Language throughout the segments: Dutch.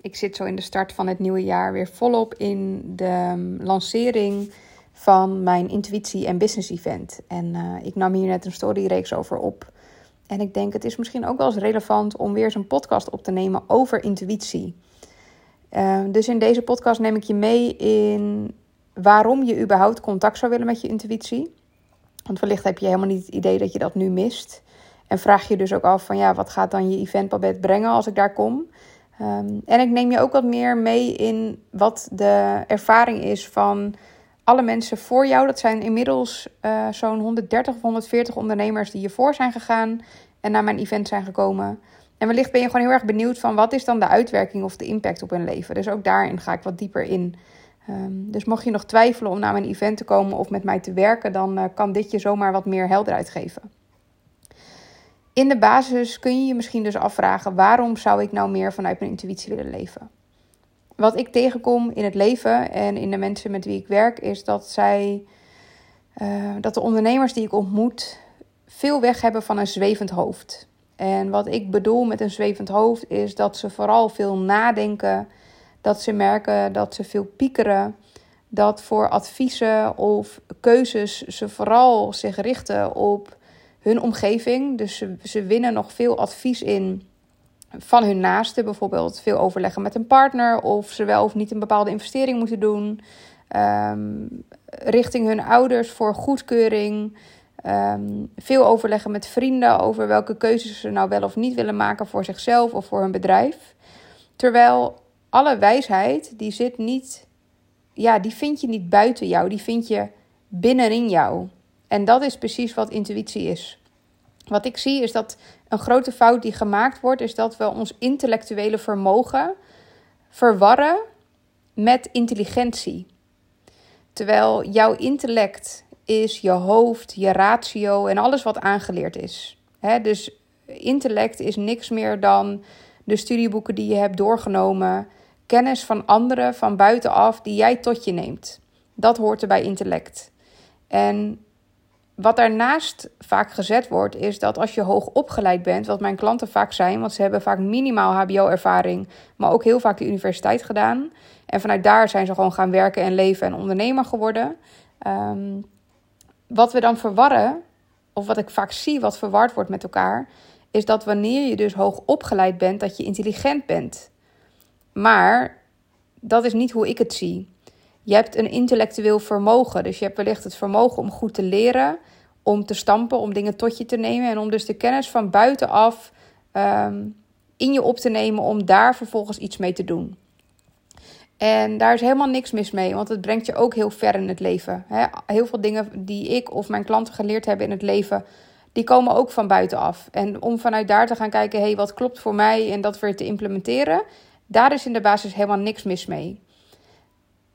Ik zit zo in de start van het nieuwe jaar weer volop in de um, lancering van mijn intuïtie en business event. En uh, ik nam hier net een storyreeks over op. En ik denk het is misschien ook wel eens relevant om weer een podcast op te nemen over intuïtie. Uh, dus in deze podcast neem ik je mee in waarom je überhaupt contact zou willen met je intuïtie. Want wellicht heb je helemaal niet het idee dat je dat nu mist. En vraag je dus ook af van ja, wat gaat dan je event Babette brengen als ik daar kom? Um, en ik neem je ook wat meer mee in wat de ervaring is van alle mensen voor jou. Dat zijn inmiddels uh, zo'n 130 of 140 ondernemers die hiervoor zijn gegaan en naar mijn event zijn gekomen. En wellicht ben je gewoon heel erg benieuwd van wat is dan de uitwerking of de impact op hun leven. Dus ook daarin ga ik wat dieper in. Um, dus mocht je nog twijfelen om naar mijn event te komen of met mij te werken, dan uh, kan dit je zomaar wat meer helderheid geven. In de basis kun je je misschien dus afvragen: waarom zou ik nou meer vanuit mijn intuïtie willen leven? Wat ik tegenkom in het leven en in de mensen met wie ik werk, is dat zij, uh, dat de ondernemers die ik ontmoet, veel weg hebben van een zwevend hoofd. En wat ik bedoel met een zwevend hoofd is dat ze vooral veel nadenken, dat ze merken dat ze veel piekeren, dat voor adviezen of keuzes ze vooral zich richten op hun omgeving. Dus ze, winnen nog veel advies in van hun naasten. Bijvoorbeeld veel overleggen met een partner of ze wel of niet een bepaalde investering moeten doen. Um, richting hun ouders voor goedkeuring. Um, veel overleggen met vrienden over welke keuzes ze nou wel of niet willen maken voor zichzelf of voor hun bedrijf. Terwijl alle wijsheid, die zit niet, ja, die vind je niet buiten jou, die vind je binnenin jou. En dat is precies wat intuïtie is. Wat ik zie is dat een grote fout die gemaakt wordt, is dat we ons intellectuele vermogen verwarren met intelligentie. Terwijl jouw intellect is je hoofd, je ratio en alles wat aangeleerd is. dus intellect is niks meer dan de studieboeken die je hebt doorgenomen, kennis van anderen van buitenaf die jij tot je neemt. Dat hoort er bij intellect. En wat daarnaast vaak gezet wordt, is dat als je hoog opgeleid bent, wat mijn klanten vaak zijn, want ze hebben vaak minimaal HBO-ervaring, maar ook heel vaak de universiteit gedaan. En vanuit daar zijn ze gewoon gaan werken en leven en ondernemer geworden. Um, wat we dan verwarren, of wat ik vaak zie wat verward wordt met elkaar, is dat wanneer je dus hoog opgeleid bent, dat je intelligent bent. Maar dat is niet hoe ik het zie. Je hebt een intellectueel vermogen, dus je hebt wellicht het vermogen om goed te leren, om te stampen, om dingen tot je te nemen en om dus de kennis van buitenaf um, in je op te nemen om daar vervolgens iets mee te doen. En daar is helemaal niks mis mee, want het brengt je ook heel ver in het leven. Heel veel dingen die ik of mijn klanten geleerd hebben in het leven, die komen ook van buitenaf. En om vanuit daar te gaan kijken, hé, hey, wat klopt voor mij en dat weer te implementeren, daar is in de basis helemaal niks mis mee.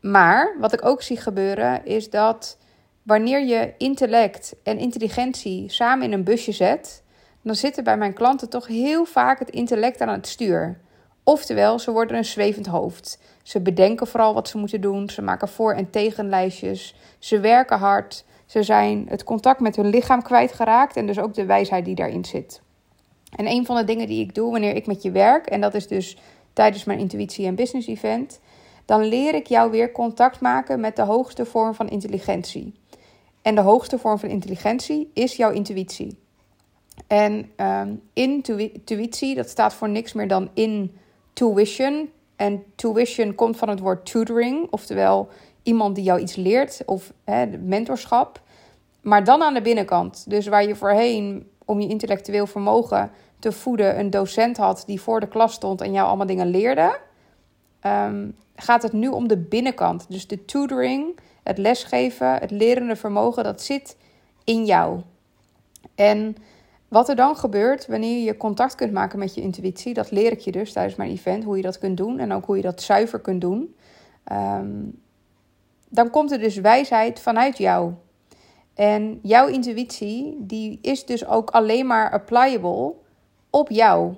Maar wat ik ook zie gebeuren, is dat wanneer je intellect en intelligentie samen in een busje zet, dan zitten bij mijn klanten toch heel vaak het intellect aan het stuur. Oftewel, ze worden een zwevend hoofd. Ze bedenken vooral wat ze moeten doen. Ze maken voor- en tegenlijstjes. Ze werken hard. Ze zijn het contact met hun lichaam kwijtgeraakt en dus ook de wijsheid die daarin zit. En een van de dingen die ik doe wanneer ik met je werk, en dat is dus tijdens mijn intuïtie en business event, dan leer ik jou weer contact maken met de hoogste vorm van intelligentie. En de hoogste vorm van intelligentie is jouw intuïtie. En um, intuïtie, dat staat voor niks meer dan intuition. En tuition komt van het woord tutoring, oftewel iemand die jou iets leert of hè, mentorschap. Maar dan aan de binnenkant. Dus waar je voorheen om je intellectueel vermogen te voeden een docent had die voor de klas stond en jou allemaal dingen leerde, um, gaat het nu om de binnenkant. Dus de tutoring, het lesgeven, het lerende vermogen, dat zit in jou. En wat er dan gebeurt wanneer je contact kunt maken met je intuïtie, dat leer ik je dus tijdens mijn event, hoe je dat kunt doen en ook hoe je dat zuiver kunt doen. Um, dan komt er dus wijsheid vanuit jou. En jouw intuïtie, die is dus ook alleen maar applicable op jou.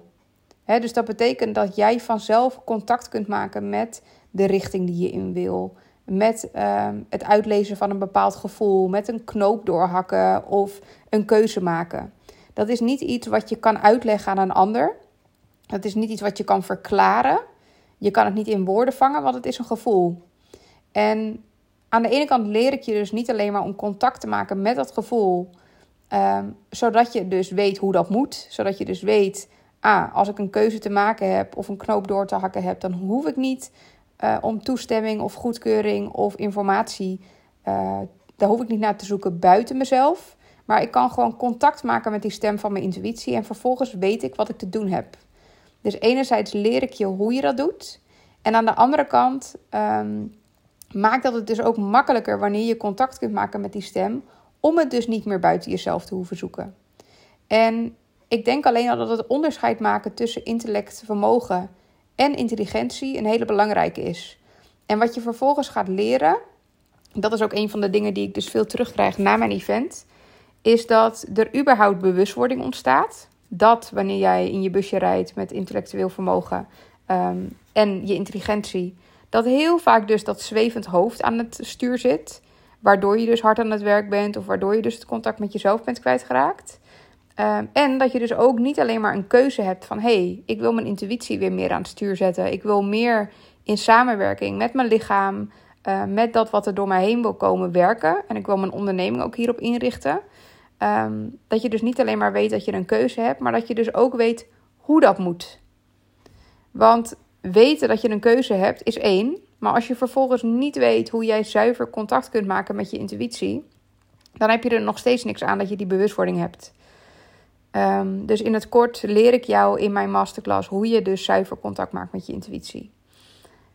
Dus dat betekent dat jij vanzelf contact kunt maken met de richting die je in wil. Met um, het uitlezen van een bepaald gevoel, met een knoop doorhakken of een keuze maken. Dat is niet iets wat je kan uitleggen aan een ander. Dat is niet iets wat je kan verklaren. Je kan het niet in woorden vangen, want het is een gevoel. En aan de ene kant leer ik je dus niet alleen maar om contact te maken met dat gevoel, ehm, zodat je dus weet hoe dat moet, zodat je dus weet, ah, als ik een keuze te maken heb of een knoop door te hakken heb, dan hoef ik niet uh, om toestemming of goedkeuring of informatie, uh, daar hoef ik niet naar te zoeken buiten mezelf. Maar ik kan gewoon contact maken met die stem van mijn intuïtie en vervolgens weet ik wat ik te doen heb. Dus enerzijds leer ik je hoe je dat doet. En aan de andere kant um, maakt dat het dus ook makkelijker wanneer je contact kunt maken met die stem. Om het dus niet meer buiten jezelf te hoeven zoeken. En ik denk alleen al dat het onderscheid maken tussen intellect, vermogen en intelligentie een hele belangrijke is. En wat je vervolgens gaat leren, dat is ook een van de dingen die ik dus veel terugkrijg na mijn event, is dat er überhaupt bewustwording ontstaat. Dat wanneer jij in je busje rijdt met intellectueel vermogen ehm, en je intelligentie, dat heel vaak dus dat zwevend hoofd aan het stuur zit. Waardoor je dus hard aan het werk bent of waardoor je dus het contact met jezelf bent kwijtgeraakt. Um, en dat je dus ook niet alleen maar een keuze hebt van hé, hey, ik wil mijn intuïtie weer meer aan het stuur zetten. Ik wil meer in samenwerking met mijn lichaam, uh, met dat wat er door mij heen wil komen werken. En ik wil mijn onderneming ook hierop inrichten. Um, dat je dus niet alleen maar weet dat je een keuze hebt, maar dat je dus ook weet hoe dat moet. Want weten dat je een keuze hebt is één. Maar als je vervolgens niet weet hoe jij zuiver contact kunt maken met je intuïtie, dan heb je er nog steeds niks aan dat je die bewustwording hebt. Um, dus in het kort leer ik jou in mijn masterclass hoe je dus zuiver contact maakt met je intuïtie.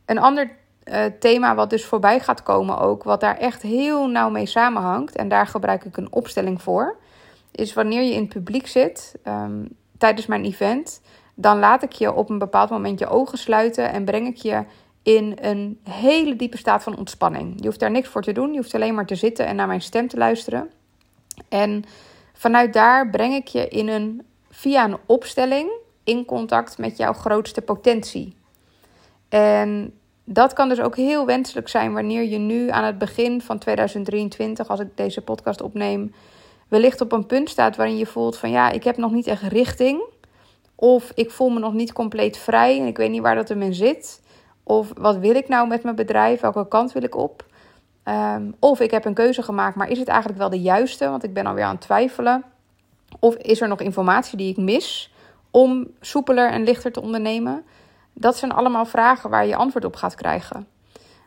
Een ander uh, thema wat dus voorbij gaat komen ook, wat daar echt heel nauw mee samenhangt, en daar gebruik ik een opstelling voor, is wanneer je in het publiek zit um, tijdens mijn event, dan laat ik je op een bepaald moment je ogen sluiten en breng ik je in een hele diepe staat van ontspanning. Je hoeft daar niks voor te doen, je hoeft alleen maar te zitten en naar mijn stem te luisteren. En vanuit daar breng ik je in een, via een opstelling in contact met jouw grootste potentie. En dat kan dus ook heel wenselijk zijn wanneer je nu aan het begin van 2023, als ik deze podcast opneem, wellicht op een punt staat waarin je voelt van ja, ik heb nog niet echt richting. Of ik voel me nog niet compleet vrij en ik weet niet waar dat in zit. Of wat wil ik nou met mijn bedrijf? Welke kant wil ik op? Um, of ik heb een keuze gemaakt, maar is het eigenlijk wel de juiste? Want ik ben alweer aan het twijfelen. Of is er nog informatie die ik mis om soepeler en lichter te ondernemen? Dat zijn allemaal vragen waar je antwoord op gaat krijgen.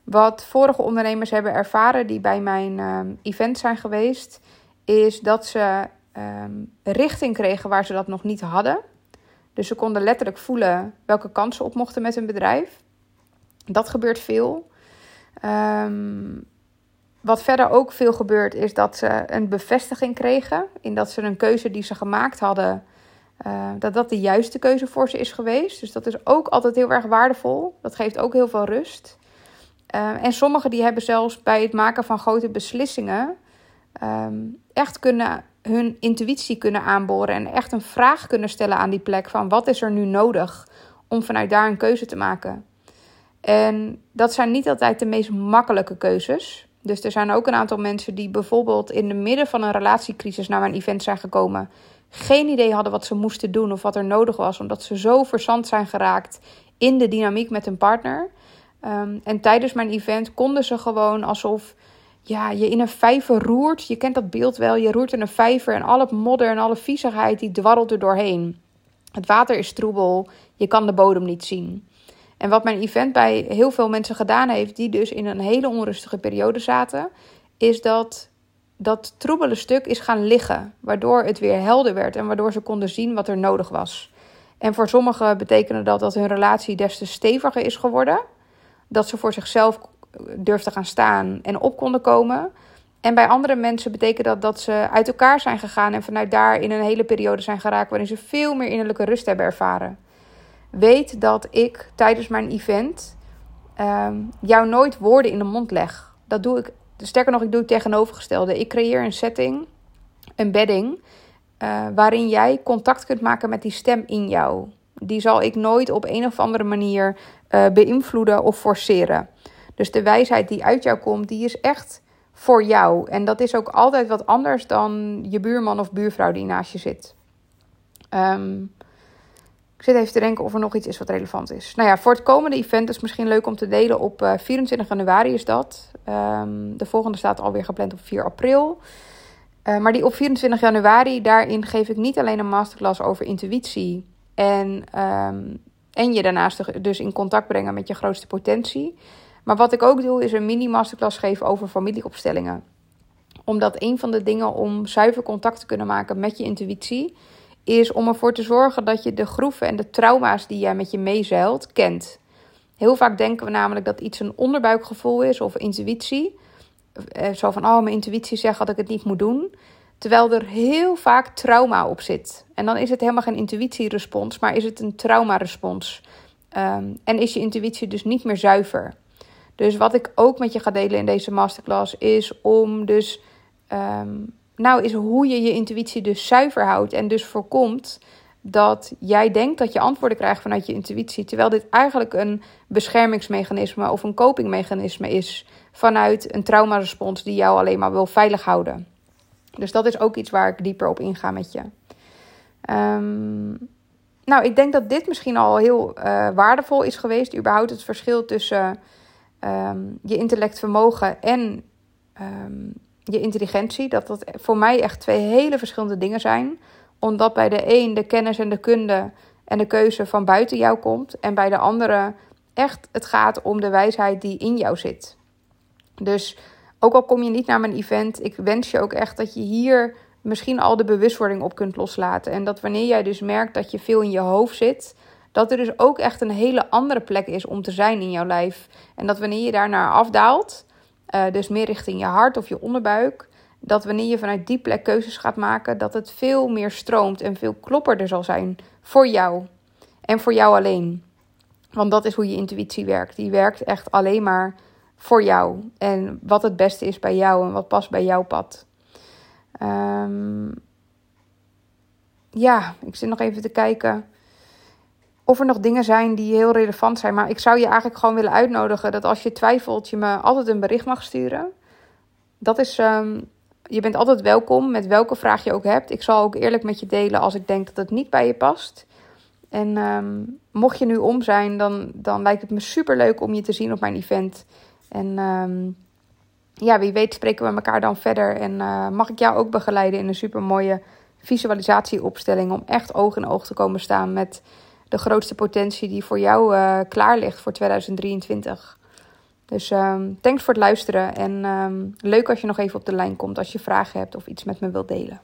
Wat vorige ondernemers hebben ervaren die bij mijn um, event zijn geweest, is dat ze um, richting kregen waar ze dat nog niet hadden. Dus ze konden letterlijk voelen welke kansen op mochten met hun bedrijf. Dat gebeurt veel. Um, wat verder ook veel gebeurt, is dat ze een bevestiging kregen. In dat ze een keuze die ze gemaakt hadden, uh, dat dat de juiste keuze voor ze is geweest. Dus dat is ook altijd heel erg waardevol. Dat geeft ook heel veel rust. Uh, en sommigen die hebben zelfs bij het maken van grote beslissingen um, echt kunnen hun intuïtie kunnen aanboren en echt een vraag kunnen stellen aan die plek van wat is er nu nodig om vanuit daar een keuze te maken. En dat zijn niet altijd de meest makkelijke keuzes. Dus er zijn ook een aantal mensen die bijvoorbeeld in de midden van een relatiecrisis naar mijn event zijn gekomen. Geen idee hadden wat ze moesten doen of wat er nodig was, omdat ze zo verzand zijn geraakt in de dynamiek met hun partner. Um, en tijdens mijn event konden ze gewoon alsof ja, je in een vijver roert. Je kent dat beeld wel. Je roert in een vijver en alle modder en alle viezigheid die dwarrelt er doorheen. Het water is troebel. Je kan de bodem niet zien. En wat mijn event bij heel veel mensen gedaan heeft, die dus in een hele onrustige periode zaten, is dat dat troebele stuk is gaan liggen. Waardoor het weer helder werd en waardoor ze konden zien wat er nodig was. En voor sommigen betekende dat dat hun relatie des te steviger is geworden. Dat ze voor zichzelf durfden gaan staan en op konden komen. En bij andere mensen betekent dat dat ze uit elkaar zijn gegaan en vanuit daar in een hele periode zijn geraakt waarin ze veel meer innerlijke rust hebben ervaren. Weet dat ik tijdens mijn event um, jou nooit woorden in de mond leg. Dat doe ik, sterker nog, ik doe het tegenovergestelde. Ik creëer een setting, een bedding, uh, waarin jij contact kunt maken met die stem in jou. Die zal ik nooit op een of andere manier uh, beïnvloeden of forceren. Dus de wijsheid die uit jou komt, die is echt voor jou. En dat is ook altijd wat anders dan je buurman of buurvrouw die naast je zit. Um, Ik zit even te denken of er nog iets is wat relevant is. Nou ja, voor het komende event is misschien leuk om te delen. Op uh, 24 januari is dat. Um, de volgende staat alweer gepland op 4 april. Uh, maar die op 24 januari, daarin geef ik niet alleen een masterclass over intuïtie. En, um, en je daarnaast dus in contact brengen met je grootste potentie. Maar wat ik ook doe, is een mini-masterclass geven over familieopstellingen. Omdat een van de dingen om zuiver contact te kunnen maken met je intuïtie, is om ervoor te zorgen dat je de groeven en de trauma's die jij met je meezeilt, kent. Heel vaak denken we namelijk dat iets een onderbuikgevoel is of intuïtie. Eh, zo van, oh, mijn intuïtie zegt dat ik het niet moet doen. Terwijl er heel vaak trauma op zit. En dan is het helemaal geen intuïtierespons, maar is het een traumarespons. Um, en is je intuïtie dus niet meer zuiver. Dus wat ik ook met je ga delen in deze masterclass is om dus, um, nou, is hoe je je intuïtie dus zuiver houdt en dus voorkomt dat jij denkt dat je antwoorden krijgt vanuit je intuïtie, terwijl dit eigenlijk een beschermingsmechanisme of een copingmechanisme is vanuit een traumarespons die jou alleen maar wil veilig houden. Dus dat is ook iets waar ik dieper op inga met je. Um, nou, ik denk dat dit misschien al heel uh, waardevol is geweest. Überhaupt het verschil tussen um, je intellect vermogen en um, je intelligentie. Dat dat voor mij echt twee hele verschillende dingen zijn. Omdat bij de een de kennis en de kunde en de keuze van buiten jou komt. En bij de andere echt het gaat om de wijsheid die in jou zit. Dus ook al kom je niet naar mijn event, ik wens je ook echt dat je hier misschien al de bewustwording op kunt loslaten. En dat wanneer jij dus merkt dat je veel in je hoofd zit, dat er dus ook echt een hele andere plek is om te zijn in jouw lijf. En dat wanneer je daarnaar afdaalt, uh, dus meer richting je hart of je onderbuik, dat wanneer je vanuit die plek keuzes gaat maken, dat het veel meer stroomt en veel klopperder zal zijn voor jou. En voor jou alleen. Want dat is hoe je intuïtie werkt. Die werkt echt alleen maar voor jou. En wat het beste is bij jou en wat past bij jouw pad. Um, ja, ik zit nog even te kijken of er nog dingen zijn die heel relevant zijn. Maar ik zou je eigenlijk gewoon willen uitnodigen dat als je twijfelt, je me altijd een bericht mag sturen. Dat is, um, je bent altijd welkom met welke vraag je ook hebt. Ik zal ook eerlijk met je delen als ik denk dat het niet bij je past. En um, mocht je nu om zijn, dan, dan lijkt het me super leuk om je te zien op mijn event. En um, ja, wie weet spreken we elkaar dan verder. En uh, mag ik jou ook begeleiden in een super mooie visualisatieopstelling. Om echt oog in oog te komen staan met de grootste potentie die voor jou uh, klaar ligt voor 2023. Dus um, thanks voor het luisteren. En um, leuk als je nog even op de lijn komt als je vragen hebt of iets met me wilt delen.